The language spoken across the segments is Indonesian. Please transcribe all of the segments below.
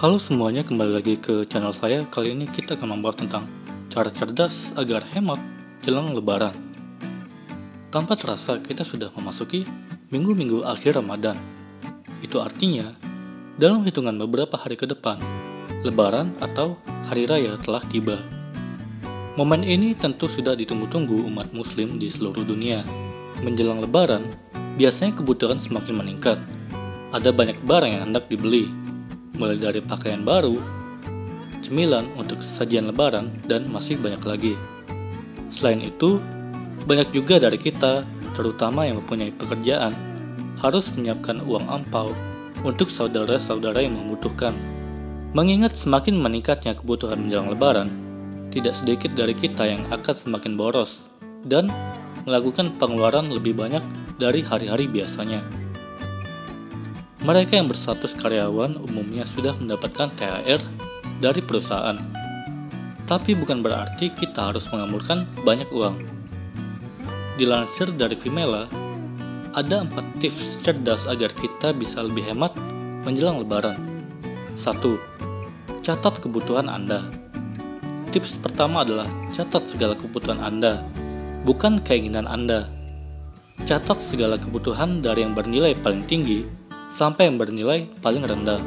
Halo semuanya, kembali lagi ke channel saya. Kali ini kita akan membahas tentang cara cerdas agar hemat jelang lebaran. Tanpa terasa, kita sudah memasuki minggu-minggu akhir Ramadan. Itu artinya, dalam hitungan beberapa hari ke depan, lebaran atau hari raya telah tiba. Momen ini tentu sudah ditunggu-tunggu umat muslim di seluruh dunia. Menjelang lebaran, biasanya kebutuhan semakin meningkat. Ada banyak barang yang hendak dibeli, mulai dari pakaian baru, cemilan untuk sajian lebaran, dan masih banyak lagi. Selain itu, banyak juga dari kita, terutama yang mempunyai pekerjaan, harus menyiapkan uang ampau untuk saudara-saudara yang membutuhkan. Mengingat semakin meningkatnya kebutuhan menjelang lebaran, tidak sedikit dari kita yang akan semakin boros dan melakukan pengeluaran lebih banyak dari hari-hari biasanya. Mereka yang berstatus karyawan umumnya sudah mendapatkan THR dari perusahaan. Tapi bukan berarti kita harus mengamurkan banyak uang. Dilansir dari Vimela, ada empat tips cerdas agar kita bisa lebih hemat menjelang lebaran. 1. Catat kebutuhan Anda. Tips pertama adalah catat segala kebutuhan Anda, bukan keinginan Anda. Catat segala kebutuhan dari yang bernilai paling tinggi sampai yang bernilai paling rendah.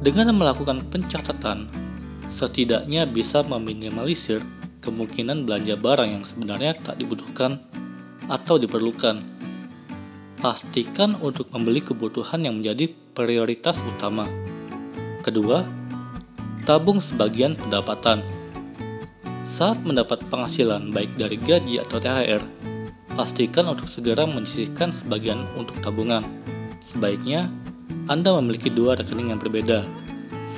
Dengan melakukan pencatatan, setidaknya bisa meminimalisir kemungkinan belanja barang yang sebenarnya tak dibutuhkan atau diperlukan. Pastikan untuk membeli kebutuhan yang menjadi prioritas utama. Kedua, tabung sebagian pendapatan. Saat mendapat penghasilan baik dari gaji atau THR, pastikan untuk segera menyisihkan sebagian untuk tabungan Sebaiknya Anda memiliki dua rekening yang berbeda,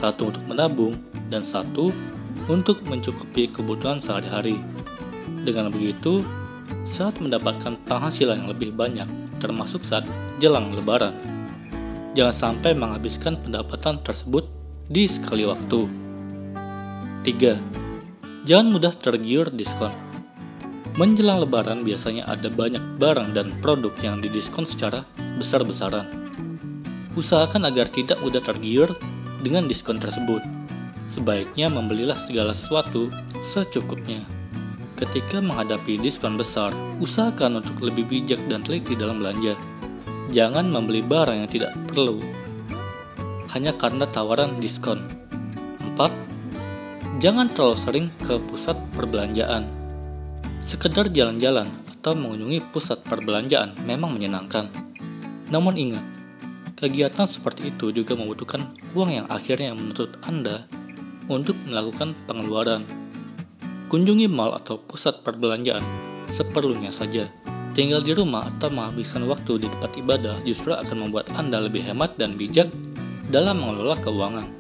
satu untuk menabung dan satu untuk mencukupi kebutuhan sehari-hari. Dengan begitu, saat mendapatkan penghasilan yang lebih banyak, termasuk saat jelang lebaran, jangan sampai menghabiskan pendapatan tersebut di sekali waktu. 3. Jangan mudah tergiur diskon. Menjelang lebaran biasanya ada banyak barang dan produk yang didiskon secara besar-besaran usahakan agar tidak mudah tergiur dengan diskon tersebut. Sebaiknya membelilah segala sesuatu secukupnya. Ketika menghadapi diskon besar, usahakan untuk lebih bijak dan teliti dalam belanja. Jangan membeli barang yang tidak perlu hanya karena tawaran diskon. 4. Jangan terlalu sering ke pusat perbelanjaan. Sekedar jalan-jalan atau mengunjungi pusat perbelanjaan memang menyenangkan. Namun ingat, Kegiatan seperti itu juga membutuhkan uang yang akhirnya menuntut Anda untuk melakukan pengeluaran. Kunjungi mall atau pusat perbelanjaan seperlunya saja. Tinggal di rumah atau menghabiskan waktu di tempat ibadah justru akan membuat Anda lebih hemat dan bijak dalam mengelola keuangan.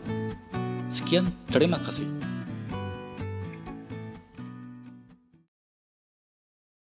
Sekian, terima kasih.